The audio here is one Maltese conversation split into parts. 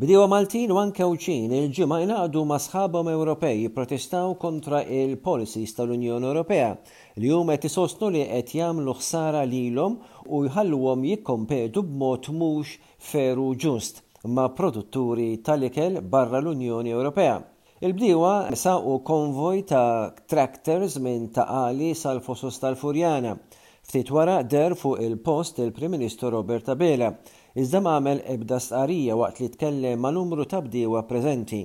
Bdiewa Maltin u anke Għawdxin il-Ġimgħa ingħaqdu ma' sħabhom Ewropej jipprotestaw kontra l-policies tal-Unjoni Ewropea li huma qed isostnu li qed jagħmlu ħsara lilhom u jħalluhom jikkompetu b'mod mhux feru ġust ma' produtturi tal-ikel barra l-Unjoni Ewropea. Il-bdiewa saqu konvoj ta' trakters minn Ta' Qali sal-Fosos tal-Furjana. Ftit wara deher fuq il-post il-Prim Ministru Robert Abela, iżda ma għamel ebda stqarrija waqt li tkellem ma' numru ta' bdiewa preżenti.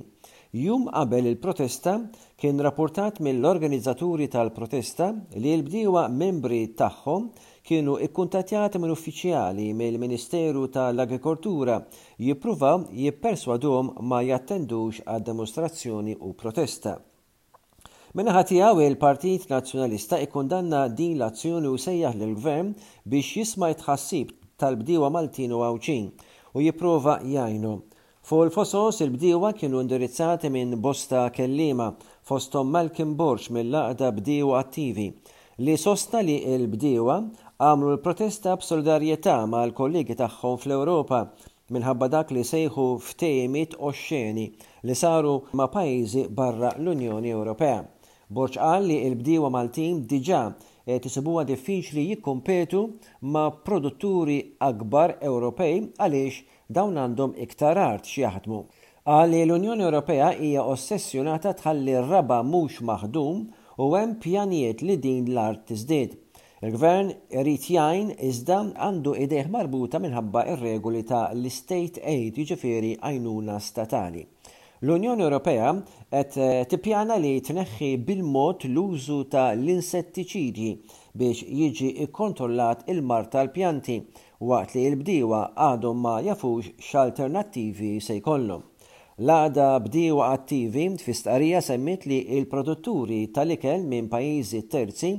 Jum qabel il-protesta, kien rappurtat mill-organizzaturi tal-protesta li l-bdiewa membri tagħhom kienu kkuntattjati minn uffiċjali mill-Ministeru tal-Agrikoltura Jipprova jipperswaduhom ma jattendux għad-demostrazzjoni u protesta. Min-naħa tiegħu il-Partit Nazzjonalista ikkundanna din l-azzjoni u sejjaħ lill-Gvern biex jisma' t-tħassib tal-bdiewa Maltin u Għawdxin u jipprova jgħinhom. Fuq il-Fosos il-bdiewa kienu indirizzati minn bosta kelliema, fosthom Malcolm Borg mill-għaqda Bdiewa Attivi li sostna li l-bdiewa għamlu l-protesta b'solidarjetà mal-kollegi tagħhom fl-Ewropa minħabba dak li sejħu ftehimiet oxxeni li saru ma' pajjiżi barra l-Unjoni Ewropea. Borg qal li l-bdiewa Maltin diġà qed isibuha diffiċli jikkompetu ma' produtturi akbar Ewropej għaliex Dawn għandhom iktar art x'jaħdmu. Qal li l-Unjoni Ewropea hija ossessjonata tħalli r-raba' mhux maħdum u hemm pjanijiet li din l-art tiżdied. Il-Gvern irid jgħin iżda għandu idejh marbuta minħabba r-regoli ta' l-State Aid jiġifieri għajnuna statali. L-Unjoni Ewropea qed tippjana li tneħħi bil-mod l-użu ta' l-insettiċidji biex jiġi kkontrollat il-mard tal-pjanti waqt li l-bdiewa għadhom ma jafux x'alternattivi se jkollhom. L-għaqda Bdiewa Attivi fi stqarrija semmiet li l-produtturi tal-ikel minn pajjiżi terzi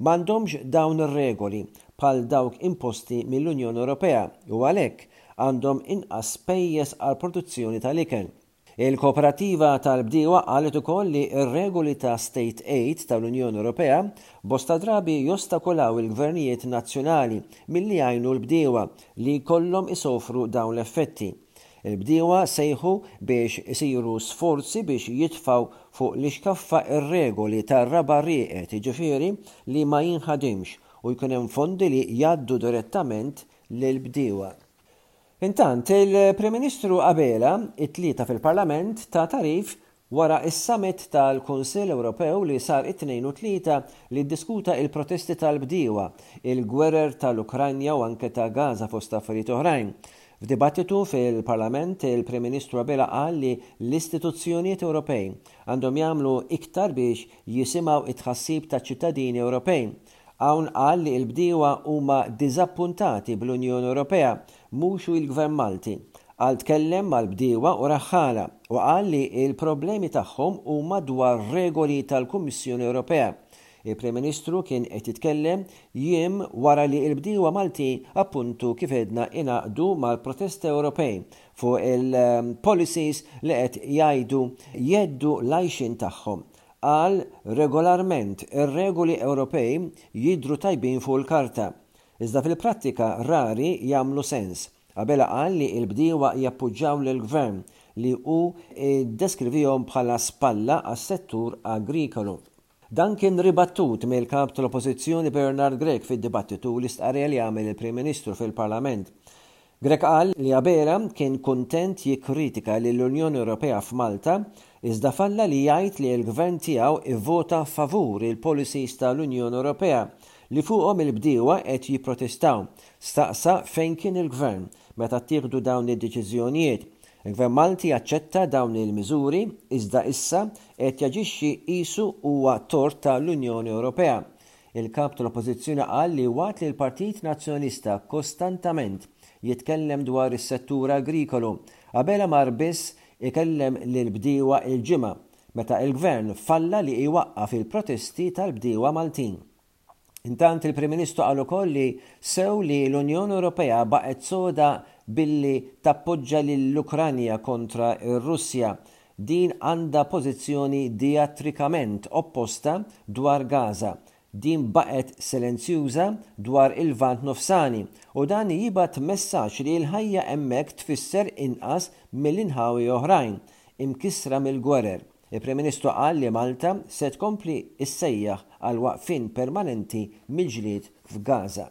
m'għandhomx dawn ir-regoli bħal dawk imposti mill-Unjoni Ewropea u għalhekk għandhom inqas spejjeż għall-produzzjoni tal-ikel. Il-Koperattiva tal-Bdiewa qalet ukoll li r-regoli ta' State Aid tal-Unjoni Ewropea bosta drabi jostakolaw il-gvernijiet nazzjonali milli jgħinu l-bdiewa li jkollhom isofru dawn l-effetti. Il-bdiewa sejħu biex isiru sforzi biex jitfgħu fuq l-ixkaffa r-regoli tar-raba' rieqed jiġifieri li ma jinħadimx u jkun hemm fondi li jgħaddu direttament lill-bdiewa. Intant, il-Prim Ministru Abela, it-Tlieta fil-Parlament, ta tagħrif wara s-Summit tal-Kunsill Ewropew li sar it-Tnejn u t-Tlieta li ddiskuta il-protesti tal-bdiewa, il-gwerer tal-Ukranja u anke ta' Gaza fost affarijiet oħrajn. F'dibattitu fil-Parlament, il-Prim Ministru Abela qal li l-istituzzjonijiet Ewropej għandhom jagħmlu iktar biex jisimgħu t-tħassib taċ-ċittadini Ewropej Hawn qal li l-bdiewa huma diżappuntati bl-Unjoni Ewropea, mhux u l-Gvern Malti. Qal tkellem mal-bdiewa u raħħalha u qal li l-problemi tagħhom huma dwar regoli tal-Kummissjoni Ewropea. Il-Prim Ministru kien qed jitkellem jiem wara li l-bdiewa Malti appuntu kif għedna ingħaqdu mal-protesta Ewropej fuq il-policies li qed jgħidu jheddu l-għajxien tagħhom. Qal, Regolarment, ir-regoli Ewropej jidhru tajbin fuq il-karta, iżda fil-prattika rari jagħmlu sens. Abela qal li l-bdiewa jappoġġaw lill-Gvern li hu ddeskrivihom bħala spalla għas-settur agrikolu. Dan kien ribattut mill-Kap tal-Oppożizzjoni Bernard Grech fid-dibattitu u l-istqarrija li għamel il-Prim Ministru fil-Parlament. Grech qal li Abela kien kuntent jikkritika lill-Unjoni Ewropea f'Malta iżda falla li jgħid li l-Gvern tiegħu ivvota favur il-policies ta' l-Unjoni Ewropea li fuqhom il-bdiewa qed jipprotestaw. Staqsa fejn kien il-Gvern meta ttieħdu dawn id-deċiżjonijiet. Il-Gvern Malti aċċetta dawn il-miżuri iżda issa qed jaġixxi qisu huwa tort ta' l-Unjoni Ewropea. Il-Kap tal-Oppożizzjoni qal li waqt li l-Partit Nazzjonalista kostantament jitkellem dwar is-settur agrikolu, Abela mar biss ikellem lill-bdiewa l-Ġimgħa meta l-Gvern falla li jwaqqaf il-protesti tal-bdiewa Maltin. Intant il-Prim Ministru qal ukoll li sew li l-Unjoni Ewropea baqgħet soda billi tappoġġa lill-Ukranja kontra r-Russja Din għandha pożizzjoni dijatrikament opposta dwar Gaza, din baqgħet silenzjuża dwar il-Lvant Nofsani, u dan jibgħat messaġġ li l-ħajja hemmhekk tfisser inqas milli nħawi oħrajn, imkissra mill-gwerer. Il-Prim Ministru qal li Malta se tkompli ssejjaħ għal waqfien permanenti mill-ġlied f'Gaza.